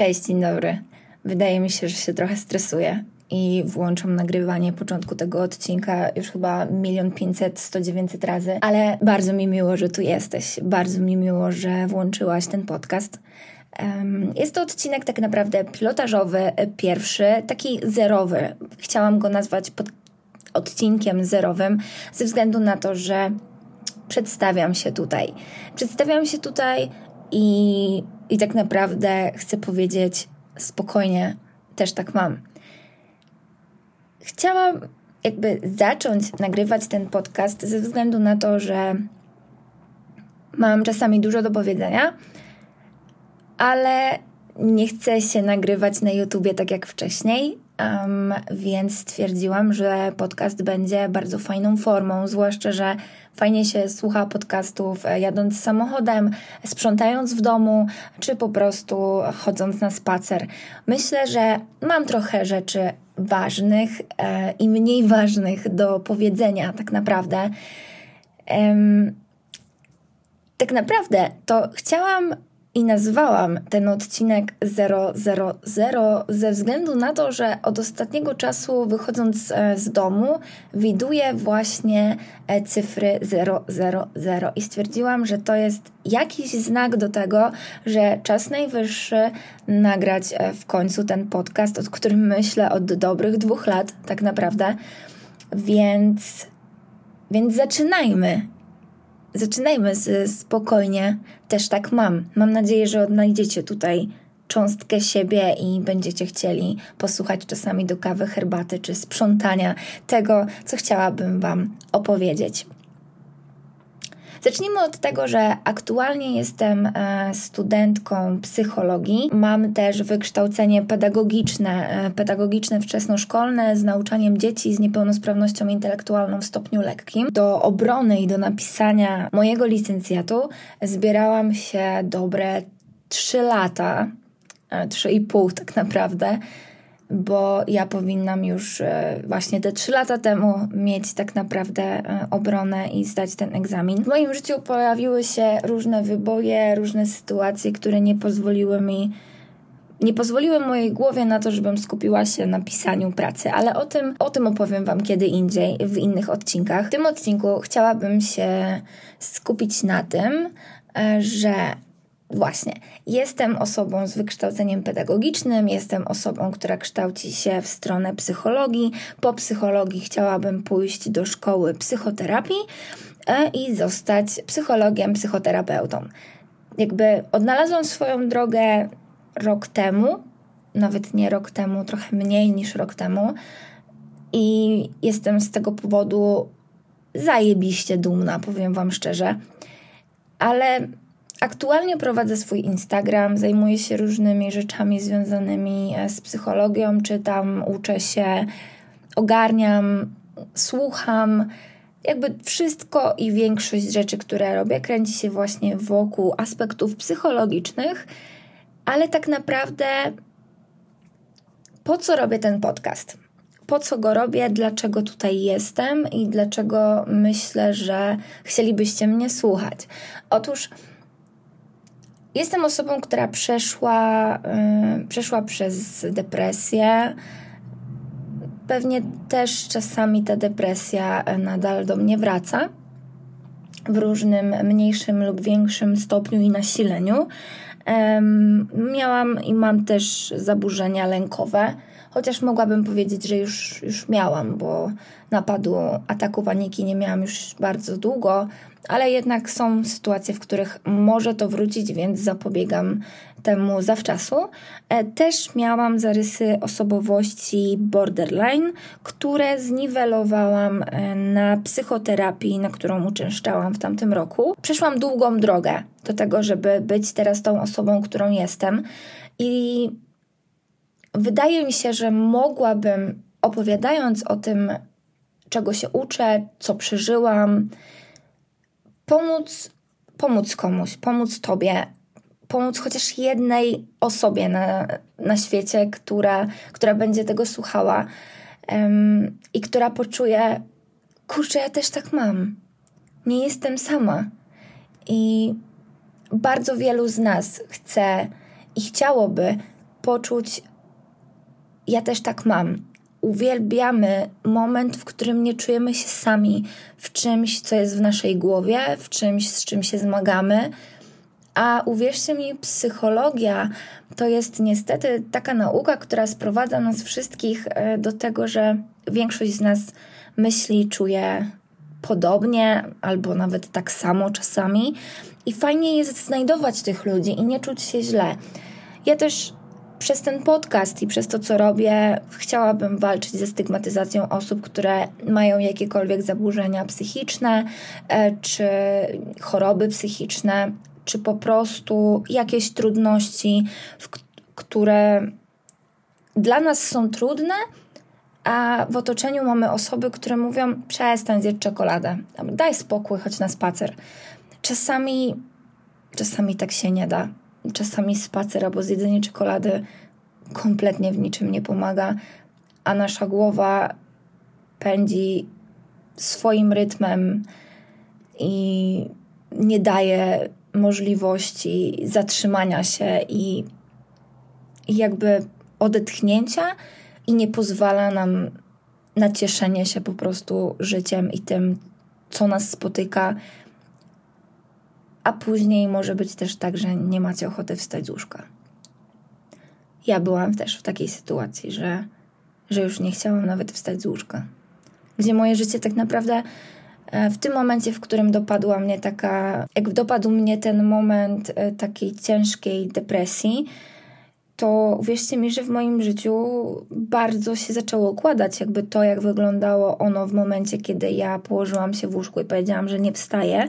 Cześć, dzień dobry. Wydaje mi się, że się trochę stresuję i włączam nagrywanie początku tego odcinka już chyba milion pięćset, sto dziewięćset razy, ale bardzo mi miło, że tu jesteś. Bardzo mi miło, że włączyłaś ten podcast. Jest to odcinek tak naprawdę pilotażowy, pierwszy, taki zerowy. Chciałam go nazwać pod odcinkiem zerowym, ze względu na to, że przedstawiam się tutaj. Przedstawiam się tutaj i, i tak naprawdę chcę powiedzieć spokojnie, też tak mam. Chciałam jakby zacząć nagrywać ten podcast ze względu na to, że mam czasami dużo do powiedzenia, ale nie chcę się nagrywać na YouTubie tak jak wcześniej, um, więc stwierdziłam, że podcast będzie bardzo fajną formą, zwłaszcza, że fajnie się słucha podcastów e, jadąc samochodem, sprzątając w domu, czy po prostu chodząc na spacer. Myślę, że mam trochę rzeczy ważnych e, i mniej ważnych do powiedzenia, tak naprawdę. Tak naprawdę to chciałam i nazwałam ten odcinek 000 ze względu na to, że od ostatniego czasu wychodząc e, z domu widuję właśnie e, cyfry 000 i stwierdziłam, że to jest jakiś znak do tego, że czas najwyższy nagrać e, w końcu ten podcast, od którym myślę od dobrych dwóch lat tak naprawdę. Więc, więc zaczynajmy. Zaczynajmy z, spokojnie. Też tak mam. Mam nadzieję, że odnajdziecie tutaj cząstkę siebie i będziecie chcieli posłuchać czasami do kawy, herbaty czy sprzątania tego, co chciałabym Wam opowiedzieć. Zacznijmy od tego, że aktualnie jestem e, studentką psychologii. Mam też wykształcenie pedagogiczne, e, pedagogiczne wczesnoszkolne z nauczaniem dzieci z niepełnosprawnością intelektualną w stopniu lekkim. Do obrony i do napisania mojego licencjatu zbierałam się dobre 3 lata, 3,5 e, tak naprawdę bo ja powinnam już e, właśnie te trzy lata temu mieć tak naprawdę e, obronę i zdać ten egzamin. W moim życiu pojawiły się różne wyboje, różne sytuacje, które nie pozwoliły mi nie pozwoliły mojej głowie na to, żebym skupiła się na pisaniu pracy, ale o tym, o tym opowiem Wam kiedy indziej, w innych odcinkach. W tym odcinku chciałabym się skupić na tym, e, że Właśnie, jestem osobą z wykształceniem pedagogicznym, jestem osobą, która kształci się w stronę psychologii. Po psychologii chciałabym pójść do szkoły psychoterapii e, i zostać psychologiem, psychoterapeutą. Jakby odnalazłam swoją drogę rok temu, nawet nie rok temu, trochę mniej niż rok temu, i jestem z tego powodu zajebiście dumna, powiem Wam szczerze. Ale Aktualnie prowadzę swój Instagram, zajmuję się różnymi rzeczami związanymi e, z psychologią, czytam, uczę się, ogarniam, słucham. Jakby wszystko i większość rzeczy, które robię, kręci się właśnie wokół aspektów psychologicznych, ale tak naprawdę po co robię ten podcast? Po co go robię, dlaczego tutaj jestem i dlaczego myślę, że chcielibyście mnie słuchać? Otóż Jestem osobą, która przeszła, yy, przeszła przez depresję. Pewnie też czasami ta depresja y, nadal do mnie wraca w różnym mniejszym lub większym stopniu i nasileniu. Miałam i mam też zaburzenia lękowe, chociaż mogłabym powiedzieć, że już, już miałam, bo napadu ataku paniki nie miałam już bardzo długo, ale jednak są sytuacje, w których może to wrócić, więc zapobiegam temu zawczasu. E, też miałam zarysy osobowości borderline, które zniwelowałam e, na psychoterapii, na którą uczęszczałam w tamtym roku. Przeszłam długą drogę do tego, żeby być teraz tą osobą, którą jestem i wydaje mi się, że mogłabym opowiadając o tym, czego się uczę, co przeżyłam, pomóc, pomóc komuś, pomóc Tobie, pomóc chociaż jednej osobie na, na świecie, która, która będzie tego słuchała um, i która poczuje, kurczę, ja też tak mam. Nie jestem sama. I bardzo wielu z nas chce i chciałoby poczuć, ja też tak mam. Uwielbiamy moment, w którym nie czujemy się sami w czymś, co jest w naszej głowie, w czymś, z czym się zmagamy. A uwierzcie mi, psychologia to jest niestety taka nauka, która sprowadza nas wszystkich e, do tego, że większość z nas myśli, czuje podobnie albo nawet tak samo czasami. I fajnie jest znajdować tych ludzi i nie czuć się źle. Ja też przez ten podcast i przez to, co robię, chciałabym walczyć ze stygmatyzacją osób, które mają jakiekolwiek zaburzenia psychiczne, e, czy choroby psychiczne, czy po prostu jakieś trudności, które dla nas są trudne, a w otoczeniu mamy osoby, które mówią: przestań zjeść czekoladę, daj spokój, chodź na spacer. Czasami, czasami tak się nie da. Czasami spacer albo zjedzenie czekolady kompletnie w niczym nie pomaga, a nasza głowa pędzi swoim rytmem i nie daje możliwości zatrzymania się i, i jakby odetchnięcia i nie pozwala nam na cieszenie się po prostu życiem i tym, co nas spotyka. A później może być też tak, że nie macie ochoty wstać z łóżka. Ja byłam też w takiej sytuacji, że, że już nie chciałam nawet wstać z łóżka. Gdzie moje życie tak naprawdę e, w tym momencie, w którym dopadła mnie taka, jak dopadł mnie ten moment e, takiej ciężkiej depresji, to uwierzcie mi, że w moim życiu bardzo się zaczęło układać, jakby to, jak wyglądało ono w momencie, kiedy ja położyłam się w łóżku i powiedziałam, że nie wstaję,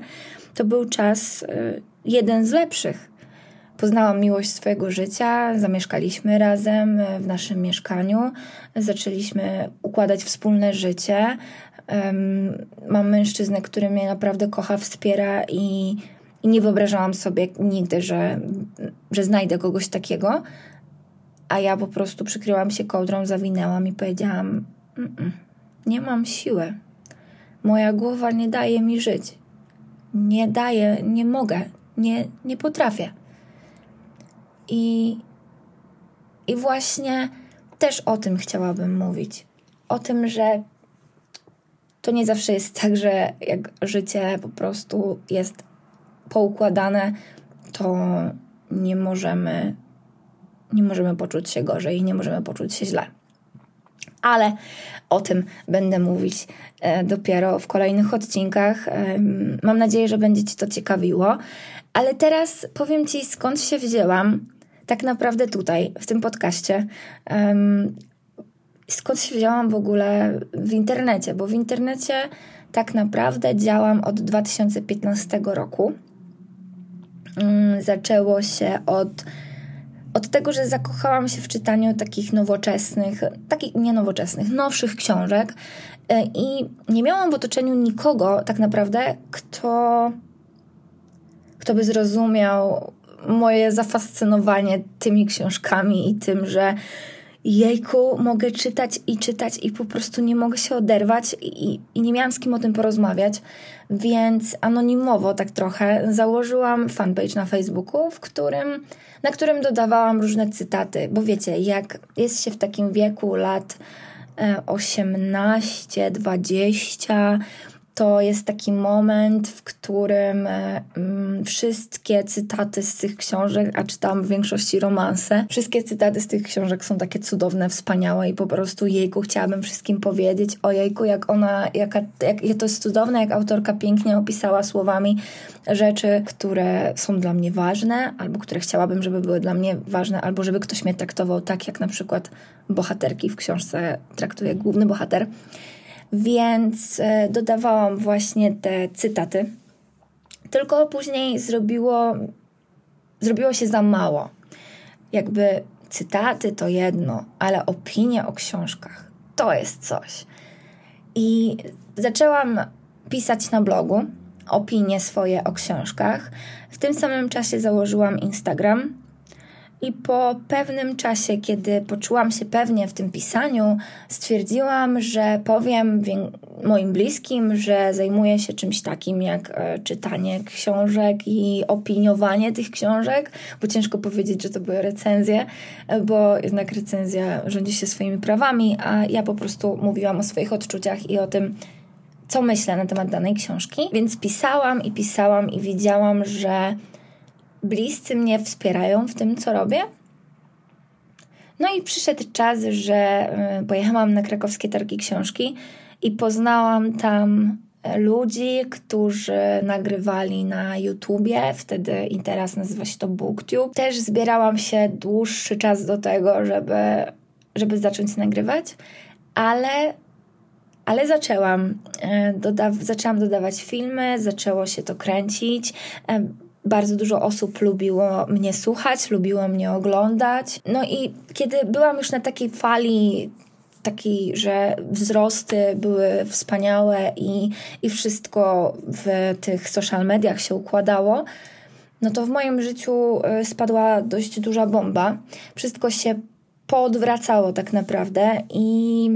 to był czas y, jeden z lepszych. Poznałam miłość swojego życia, zamieszkaliśmy razem y, w naszym mieszkaniu, zaczęliśmy układać wspólne życie. Mam mężczyznę, który mnie naprawdę kocha, wspiera i, i nie wyobrażałam sobie nigdy, że, że znajdę kogoś takiego a ja po prostu przykryłam się kołdrą, zawinęłam i powiedziałam: Nie mam siły. Moja głowa nie daje mi żyć. Nie daje, nie mogę, nie, nie potrafię. I, I właśnie też o tym chciałabym mówić. O tym, że to nie zawsze jest tak, że jak życie po prostu jest poukładane, to nie możemy nie możemy poczuć się gorzej nie możemy poczuć się źle. Ale o tym będę mówić e, dopiero w kolejnych odcinkach. Mam nadzieję, że będzie Ci to ciekawiło. Ale teraz powiem Ci, skąd się wzięłam, tak naprawdę tutaj, w tym podcaście. Skąd się wzięłam w ogóle w internecie, bo w internecie tak naprawdę działam od 2015 roku. Mm, zaczęło się od od tego, że zakochałam się w czytaniu takich nowoczesnych, takich nie nowoczesnych, nowszych książek e, i nie miałam w otoczeniu nikogo tak naprawdę, kto, kto by zrozumiał moje zafascynowanie tymi książkami i tym, że jejku, mogę czytać i czytać i po prostu nie mogę się oderwać i, i nie miałam z kim o tym porozmawiać, więc anonimowo tak trochę założyłam fanpage na Facebooku, w którym, na którym dodawałam różne cytaty, bo wiecie, jak jest się w takim wieku lat 18, 20, to jest taki moment, w którym mm, wszystkie cytaty z tych książek, a czytam w większości romanse, wszystkie cytaty z tych książek są takie cudowne, wspaniałe i po prostu jejku chciałabym wszystkim powiedzieć o jejku, jak ona, jaka, jak, to jest cudowne, jak autorka pięknie opisała słowami rzeczy, które są dla mnie ważne, albo które chciałabym, żeby były dla mnie ważne, albo żeby ktoś mnie traktował tak, jak na przykład bohaterki w książce traktuje główny bohater więc e, dodawałam właśnie te cytaty. Tylko później zrobiło, zrobiło się za mało. Jakby cytaty to jedno, ale opinie o książkach to jest coś. I zaczęłam pisać na blogu opinie swoje o książkach. W tym samym czasie założyłam Instagram i po pewnym czasie, kiedy poczułam się pewnie w tym pisaniu, stwierdziłam, że powiem moim bliskim, że zajmuję się czymś takim jak e, czytanie książek i opiniowanie tych książek, bo ciężko powiedzieć, że to były recenzje, e, bo jednak recenzja rządzi się swoimi prawami, a ja po prostu mówiłam o swoich odczuciach i o tym, co myślę na temat danej książki. Więc pisałam i pisałam i widziałam, że bliscy mnie wspierają w tym, co robię. No i przyszedł czas, że e, pojechałam na krakowskie targi książki i poznałam tam ludzi, którzy nagrywali na YouTubie, wtedy i teraz nazywa się to BookTube. Też zbierałam się dłuższy czas do tego, żeby, żeby zacząć nagrywać, ale ale zaczęłam. E, doda zaczęłam dodawać filmy, zaczęło się to kręcić. Bardzo dużo osób lubiło mnie słuchać, lubiło mnie oglądać. No i kiedy byłam już na takiej fali taki, że wzrosty były wspaniałe i, i wszystko w tych social mediach się układało, no to w moim życiu y, spadła dość duża bomba. Wszystko się poodwracało tak naprawdę i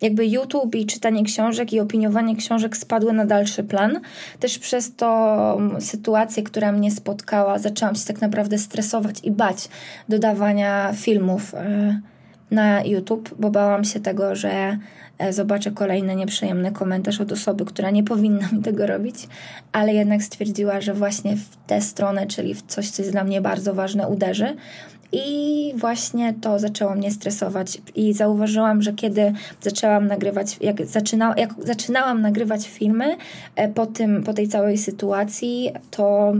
jakby YouTube i czytanie książek i opiniowanie książek spadły na dalszy plan. Też przez to sytuację, która mnie spotkała, zaczęłam się tak naprawdę stresować i bać dodawania filmów. Yy na YouTube, bo bałam się tego, że e, zobaczę kolejny nieprzyjemny komentarz od osoby, która nie powinna mi tego robić, ale jednak stwierdziła, że właśnie w tę stronę, czyli w coś, co jest dla mnie bardzo ważne, uderzy. I właśnie to zaczęło mnie stresować. I zauważyłam, że kiedy zaczęłam nagrywać, jak, zaczyna, jak zaczynałam nagrywać filmy e, po, tym, po tej całej sytuacji, to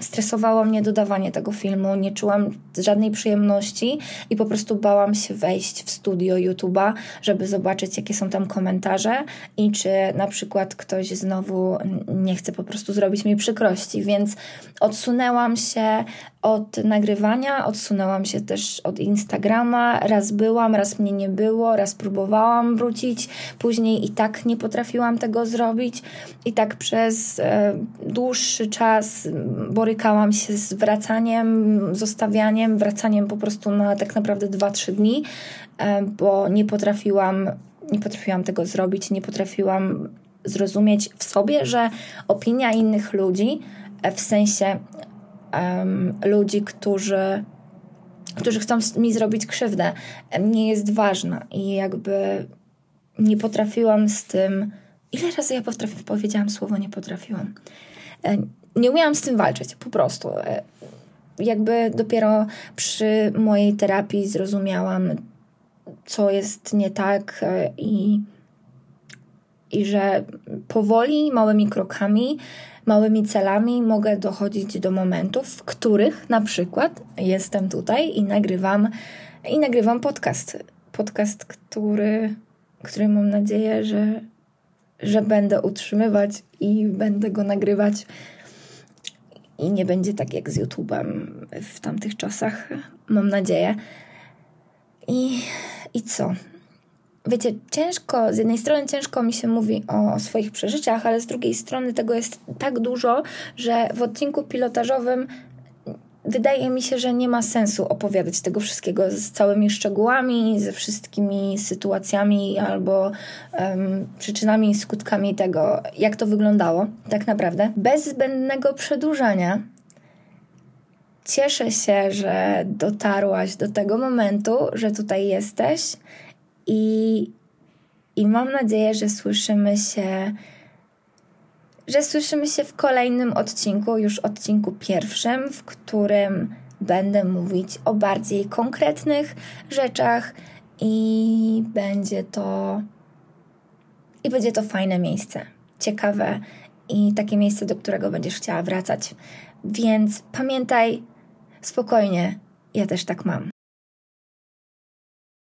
stresowało mnie dodawanie tego filmu, nie czułam żadnej przyjemności i po prostu bałam się wejść w studio YouTube'a, żeby zobaczyć, jakie są tam komentarze i czy na przykład ktoś znowu nie chce po prostu zrobić mi przykrości, więc odsunęłam się od nagrywania, odsunęłam się też od Instagrama. Raz byłam, raz mnie nie było, raz próbowałam wrócić, później i tak nie potrafiłam tego zrobić. I tak przez e, dłuższy czas borykałam się z wracaniem, zostawianiem, wracaniem po prostu na tak naprawdę 2-3 dni, e, bo nie potrafiłam, nie potrafiłam tego zrobić, nie potrafiłam zrozumieć w sobie, że opinia innych ludzi, e, w sensie um, ludzi, którzy, którzy chcą mi zrobić krzywdę, nie jest ważna. I jakby nie potrafiłam z tym. Ile razy ja potrafi, powiedziałam słowo nie potrafiłam? E, nie umiałam z tym walczyć, po prostu. Jakby dopiero przy mojej terapii zrozumiałam, co jest nie tak e, i, i że powoli, małymi krokami małymi celami mogę dochodzić do momentów, w których na przykład jestem tutaj i nagrywam, i nagrywam podcast. Podcast, który, który mam nadzieję, że, że będę utrzymywać i będę go nagrywać. I nie będzie tak jak z YouTube'em w tamtych czasach, mam nadzieję. I, i co? wiecie, ciężko, z jednej strony ciężko mi się mówi o, o, swoich przeżyciach, ale z drugiej strony tego jest tak dużo, że w odcinku pilotażowym wydaje mi się, że nie ma sensu opowiadać tego wszystkiego z całymi szczegółami, ze wszystkimi sytuacjami albo um, przyczynami i skutkami tego, jak to wyglądało tak naprawdę. Bez zbędnego przedłużania cieszę się, że dotarłaś do tego momentu, że tutaj jesteś i, i mam nadzieję, że słyszymy się, że słyszymy się w kolejnym odcinku, już odcinku pierwszym, w którym będę mówić o bardziej konkretnych rzeczach i będzie to i będzie to fajne miejsce, ciekawe i takie miejsce, do którego będziesz chciała wracać. Więc pamiętaj, spokojnie, ja też tak mam.